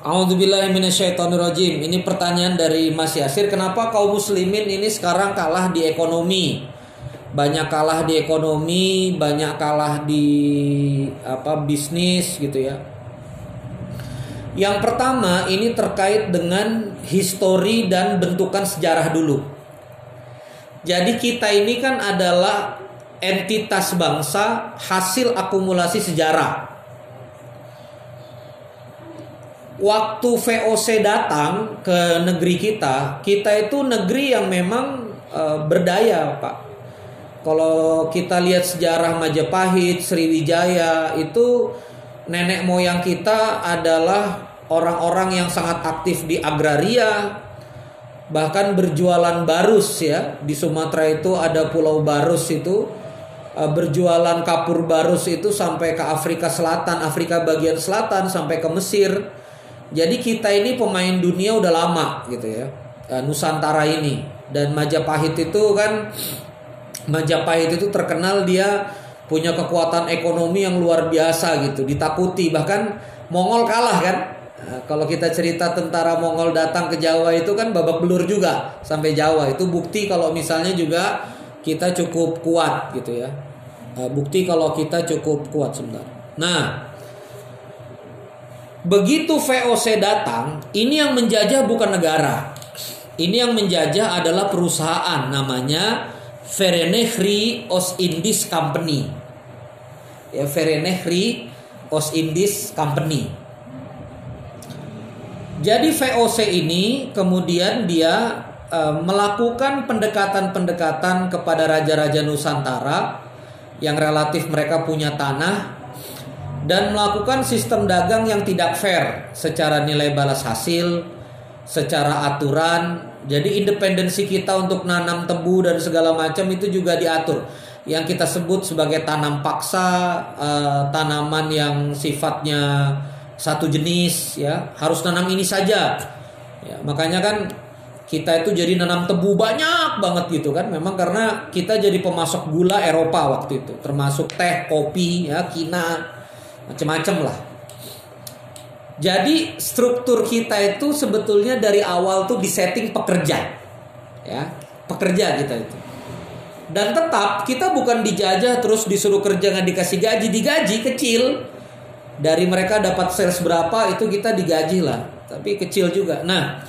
A'udzubillahiminasyaitonirrojim Ini pertanyaan dari Mas Yasir Kenapa kaum muslimin ini sekarang kalah di ekonomi? Banyak kalah di ekonomi Banyak kalah di apa bisnis gitu ya. Yang pertama ini terkait dengan Histori dan bentukan sejarah dulu. Jadi kita ini kan adalah Entitas bangsa Hasil akumulasi sejarah waktu VOC datang ke negeri kita, kita itu negeri yang memang e, berdaya, Pak. Kalau kita lihat sejarah Majapahit, Sriwijaya itu nenek moyang kita adalah orang-orang yang sangat aktif di agraria, bahkan berjualan barus ya. Di Sumatera itu ada Pulau Barus itu e, berjualan kapur barus itu sampai ke Afrika Selatan, Afrika bagian selatan sampai ke Mesir jadi kita ini pemain dunia udah lama gitu ya. Eh, Nusantara ini dan Majapahit itu kan Majapahit itu terkenal dia punya kekuatan ekonomi yang luar biasa gitu, ditakuti bahkan Mongol kalah kan. Nah, kalau kita cerita tentara Mongol datang ke Jawa itu kan babak belur juga sampai Jawa. Itu bukti kalau misalnya juga kita cukup kuat gitu ya. Eh, bukti kalau kita cukup kuat sebentar. Nah, Begitu VOC datang, ini yang menjajah bukan negara. Ini yang menjajah adalah perusahaan namanya Verenigri Oost-Indies Company. Ya, Verenigri Oost-Indies Company. Jadi VOC ini kemudian dia e, melakukan pendekatan-pendekatan kepada raja-raja Nusantara yang relatif mereka punya tanah dan melakukan sistem dagang yang tidak fair secara nilai balas hasil, secara aturan. Jadi independensi kita untuk nanam tebu dan segala macam itu juga diatur. Yang kita sebut sebagai tanam paksa, uh, tanaman yang sifatnya satu jenis ya, harus nanam ini saja. Ya, makanya kan kita itu jadi nanam tebu banyak banget gitu kan memang karena kita jadi pemasok gula Eropa waktu itu termasuk teh kopi ya kina macam-macam lah. Jadi struktur kita itu sebetulnya dari awal tuh disetting pekerja, ya pekerja kita itu. Dan tetap kita bukan dijajah terus disuruh kerja nggak dikasih gaji, digaji kecil. Dari mereka dapat sales berapa itu kita digaji lah, tapi kecil juga. Nah,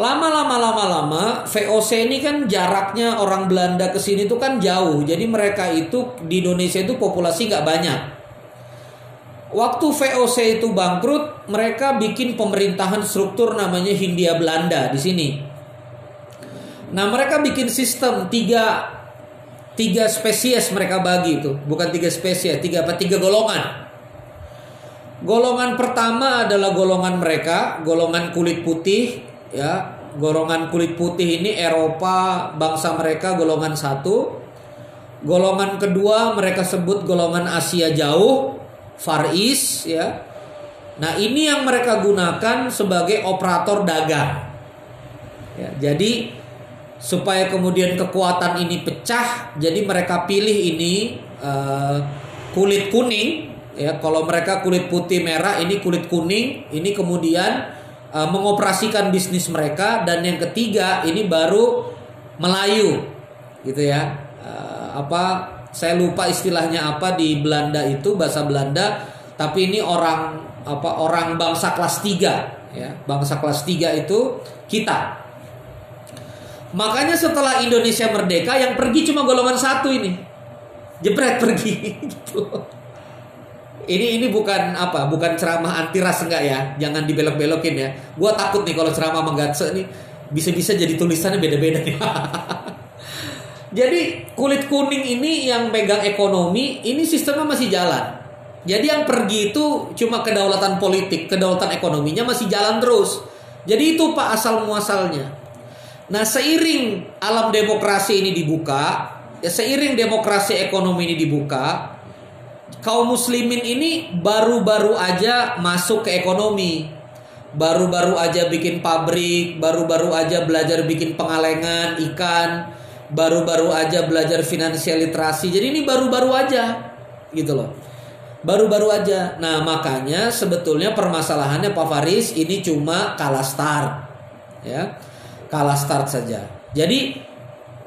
lama-lama lama-lama VOC ini kan jaraknya orang Belanda ke sini tuh kan jauh. Jadi mereka itu di Indonesia itu populasi nggak banyak. Waktu VOC itu bangkrut, mereka bikin pemerintahan struktur namanya Hindia Belanda di sini. Nah, mereka bikin sistem tiga tiga spesies mereka bagi itu, bukan tiga spesies, tiga apa tiga golongan. Golongan pertama adalah golongan mereka, golongan kulit putih, ya. Golongan kulit putih ini Eropa, bangsa mereka golongan satu. Golongan kedua mereka sebut golongan Asia jauh, Far East ya. Nah, ini yang mereka gunakan sebagai operator dagang. Ya, jadi supaya kemudian kekuatan ini pecah, jadi mereka pilih ini uh, kulit kuning ya. Kalau mereka kulit putih merah, ini kulit kuning, ini kemudian uh, mengoperasikan bisnis mereka dan yang ketiga ini baru Melayu gitu ya. Uh, apa saya lupa istilahnya apa di Belanda itu bahasa Belanda. Tapi ini orang apa orang bangsa kelas 3 ya. Bangsa kelas 3 itu kita. Makanya setelah Indonesia merdeka yang pergi cuma golongan satu ini. Jebret pergi gitu. Ini ini bukan apa bukan ceramah anti ras enggak ya. Jangan dibelok-belokin ya. Gua takut nih kalau ceramah menggatse nih bisa-bisa jadi tulisannya beda-beda nih Jadi kulit kuning ini yang pegang ekonomi, ini sistemnya masih jalan. Jadi yang pergi itu cuma kedaulatan politik, kedaulatan ekonominya masih jalan terus. Jadi itu Pak asal muasalnya. Nah, seiring alam demokrasi ini dibuka, ya seiring demokrasi ekonomi ini dibuka, kaum muslimin ini baru-baru aja masuk ke ekonomi. Baru-baru aja bikin pabrik, baru-baru aja belajar bikin pengalengan ikan, baru-baru aja belajar finansial literasi. Jadi ini baru-baru aja gitu loh. Baru-baru aja. Nah, makanya sebetulnya permasalahannya Pak Faris ini cuma kalah start. Ya. Kalah start saja. Jadi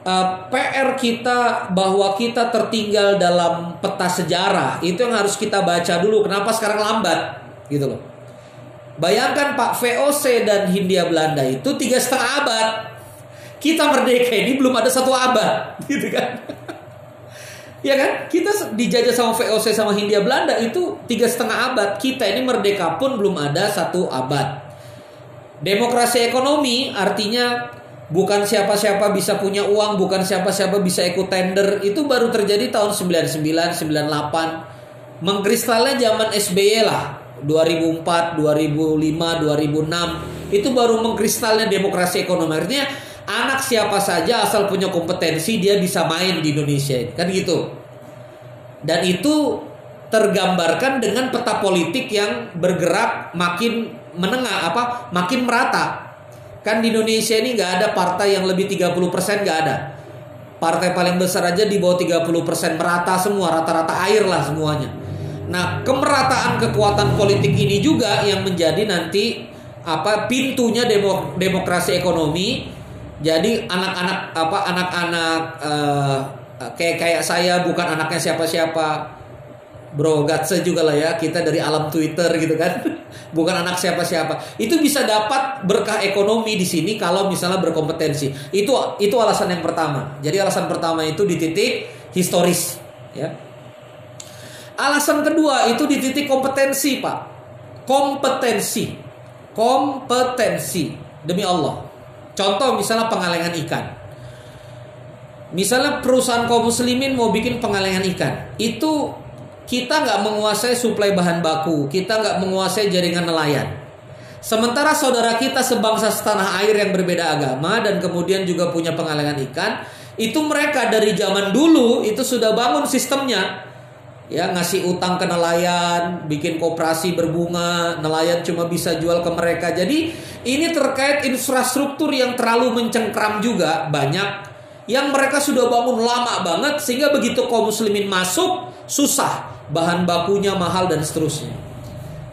uh, eh, PR kita bahwa kita tertinggal dalam peta sejarah itu yang harus kita baca dulu. Kenapa sekarang lambat? Gitu loh. Bayangkan Pak VOC dan Hindia Belanda itu tiga setengah abad. Kita merdeka ini belum ada satu abad, gitu kan? Ya kan? Kita dijajah sama VOC sama Hindia Belanda itu tiga setengah abad. Kita ini merdeka pun belum ada satu abad. Demokrasi ekonomi artinya bukan siapa-siapa bisa punya uang, bukan siapa-siapa bisa ikut tender. Itu baru terjadi tahun 99, 98. Mengkristalnya zaman SBY lah. 2004, 2005, 2006 itu baru mengkristalnya demokrasi ekonomi. Artinya anak siapa saja asal punya kompetensi dia bisa main di Indonesia. Kan gitu. Dan itu tergambarkan dengan peta politik yang bergerak makin menengah apa makin merata. Kan di Indonesia ini nggak ada partai yang lebih 30% nggak ada. Partai paling besar aja di bawah 30% merata semua rata-rata air lah semuanya. Nah kemerataan kekuatan politik ini juga yang menjadi nanti apa pintunya demo, demokrasi ekonomi jadi anak-anak apa anak-anak uh, kayak kayak saya bukan anaknya siapa-siapa. Bro, gatse juga lah ya kita dari alam Twitter gitu kan. bukan anak siapa-siapa. Itu bisa dapat berkah ekonomi di sini kalau misalnya berkompetensi. Itu itu alasan yang pertama. Jadi alasan pertama itu di titik historis, ya. Alasan kedua itu di titik kompetensi, Pak. Kompetensi. Kompetensi. Demi Allah. Contoh misalnya pengalengan ikan. Misalnya perusahaan kaum muslimin mau bikin pengalengan ikan. Itu kita nggak menguasai suplai bahan baku. Kita nggak menguasai jaringan nelayan. Sementara saudara kita sebangsa setanah air yang berbeda agama dan kemudian juga punya pengalengan ikan, itu mereka dari zaman dulu itu sudah bangun sistemnya ya ngasih utang ke nelayan, bikin koperasi berbunga, nelayan cuma bisa jual ke mereka. Jadi ini terkait infrastruktur yang terlalu mencengkram juga banyak yang mereka sudah bangun lama banget sehingga begitu kaum muslimin masuk susah, bahan bakunya mahal dan seterusnya.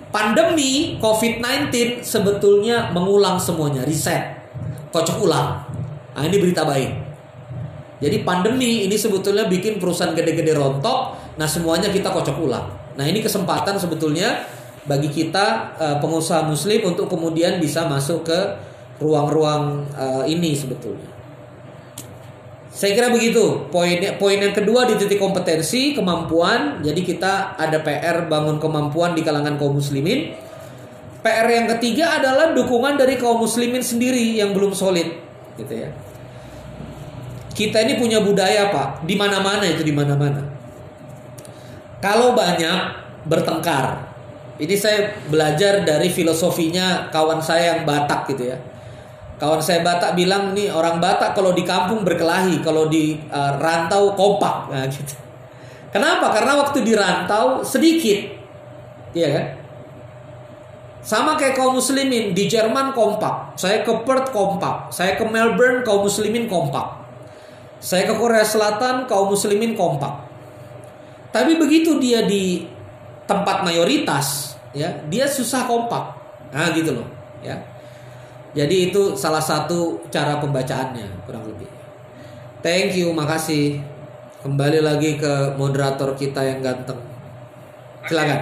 Pandemi COVID-19 sebetulnya mengulang semuanya, riset, kocok ulang. Nah, ini berita baik. Jadi pandemi ini sebetulnya bikin perusahaan gede-gede rontok, nah semuanya kita kocok ulang. Nah ini kesempatan sebetulnya bagi kita uh, pengusaha muslim untuk kemudian bisa masuk ke ruang-ruang uh, ini sebetulnya. Saya kira begitu. Poin poin yang kedua di titik kompetensi, kemampuan. Jadi kita ada PR bangun kemampuan di kalangan kaum muslimin. PR yang ketiga adalah dukungan dari kaum muslimin sendiri yang belum solid, gitu ya. Kita ini punya budaya pak, di mana-mana itu di mana-mana. Kalau banyak bertengkar, ini saya belajar dari filosofinya kawan saya yang Batak gitu ya. Kawan saya Batak bilang nih orang Batak kalau di kampung berkelahi, kalau di uh, rantau kompak, nah, gitu. Kenapa? Karena waktu di rantau sedikit, iya kan? Sama kayak kaum muslimin di Jerman kompak, saya ke Perth kompak, saya ke Melbourne kaum muslimin kompak. Saya ke Korea Selatan kaum muslimin kompak. Tapi begitu dia di tempat mayoritas, ya, dia susah kompak. Nah, gitu loh, ya. Jadi itu salah satu cara pembacaannya kurang lebih. Thank you, makasih. Kembali lagi ke moderator kita yang ganteng. Silakan.